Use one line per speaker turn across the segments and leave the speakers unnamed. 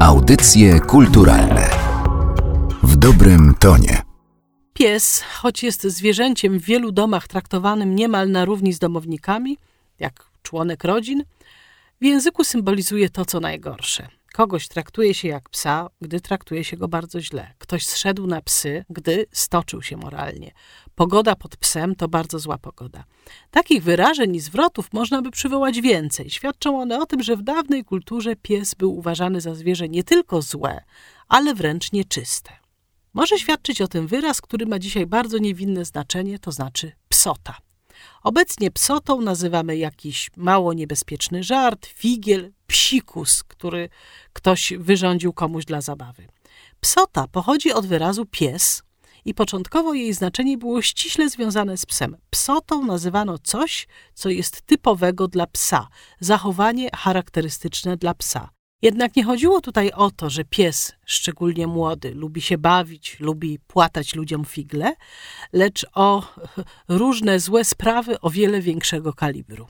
Audycje kulturalne w dobrym tonie.
Pies, choć jest zwierzęciem w wielu domach traktowanym niemal na równi z domownikami, jak członek rodzin, w języku symbolizuje to, co najgorsze. Kogoś traktuje się jak psa, gdy traktuje się go bardzo źle. Ktoś zszedł na psy, gdy stoczył się moralnie. Pogoda pod psem to bardzo zła pogoda. Takich wyrażeń i zwrotów można by przywołać więcej. Świadczą one o tym, że w dawnej kulturze pies był uważany za zwierzę nie tylko złe, ale wręcz nieczyste. Może świadczyć o tym wyraz, który ma dzisiaj bardzo niewinne znaczenie, to znaczy psota. Obecnie psotą nazywamy jakiś mało niebezpieczny żart, figiel, psikus, który ktoś wyrządził komuś dla zabawy. Psota pochodzi od wyrazu pies i początkowo jej znaczenie było ściśle związane z psem. Psotą nazywano coś, co jest typowego dla psa, zachowanie charakterystyczne dla psa. Jednak nie chodziło tutaj o to, że pies, szczególnie młody, lubi się bawić, lubi płatać ludziom figle, lecz o różne złe sprawy o wiele większego kalibru.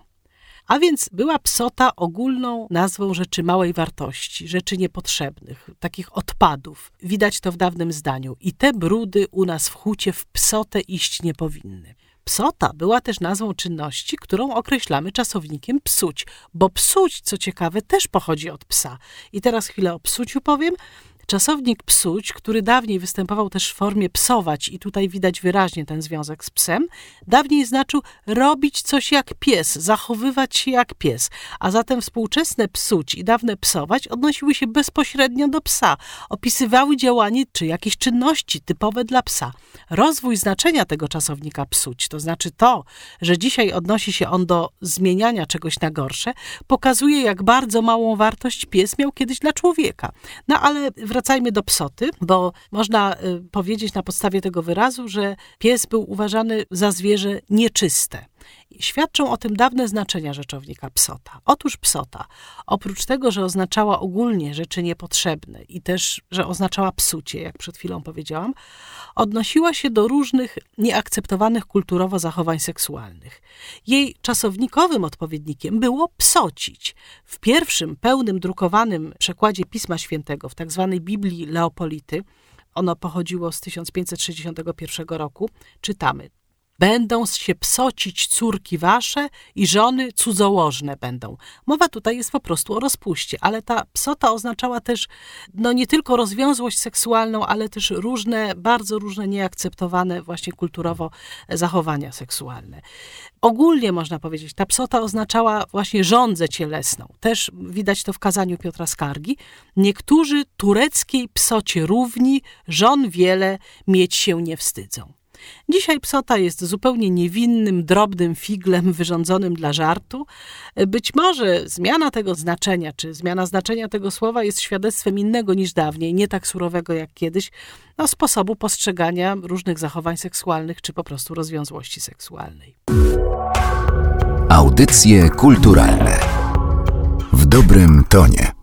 A więc była psota ogólną nazwą rzeczy małej wartości, rzeczy niepotrzebnych, takich odpadów. Widać to w dawnym zdaniu. I te brudy u nas w hucie w psotę iść nie powinny. Psota była też nazwą czynności, którą określamy czasownikiem psuć, bo psuć, co ciekawe, też pochodzi od psa. I teraz chwilę o psuciu powiem. Czasownik psuć, który dawniej występował też w formie psować, i tutaj widać wyraźnie ten związek z psem, dawniej znaczył robić coś jak pies, zachowywać się jak pies. A zatem współczesne psuć i dawne psować odnosiły się bezpośrednio do psa, opisywały działanie czy jakieś czynności typowe dla psa. Rozwój znaczenia tego czasownika psuć, to znaczy to, że dzisiaj odnosi się on do zmieniania czegoś na gorsze, pokazuje, jak bardzo małą wartość pies miał kiedyś dla człowieka. No ale w wracajmy do psoty, bo można y, powiedzieć na podstawie tego wyrazu, że pies był uważany za zwierzę nieczyste. Świadczą o tym dawne znaczenia rzeczownika psota. Otóż psota, oprócz tego, że oznaczała ogólnie rzeczy niepotrzebne i też, że oznaczała psucie, jak przed chwilą powiedziałam, odnosiła się do różnych nieakceptowanych kulturowo zachowań seksualnych. Jej czasownikowym odpowiednikiem było psocić. W pierwszym pełnym drukowanym przekładzie Pisma Świętego, w tzw. Tak Biblii Leopolity, ono pochodziło z 1561 roku, czytamy: Będą się psocić córki wasze i żony cudzołożne będą. Mowa tutaj jest po prostu o rozpuście, ale ta psota oznaczała też no nie tylko rozwiązłość seksualną, ale też różne, bardzo różne nieakceptowane właśnie kulturowo zachowania seksualne. Ogólnie można powiedzieć, ta psota oznaczała właśnie żądzę cielesną. Też widać to w kazaniu Piotra Skargi. Niektórzy tureckiej psocie równi, żon wiele mieć się nie wstydzą. Dzisiaj psota jest zupełnie niewinnym, drobnym figlem wyrządzonym dla żartu. Być może zmiana tego znaczenia, czy zmiana znaczenia tego słowa jest świadectwem innego niż dawniej, nie tak surowego jak kiedyś, no, sposobu postrzegania różnych zachowań seksualnych, czy po prostu rozwiązłości seksualnej.
Audycje kulturalne w dobrym tonie.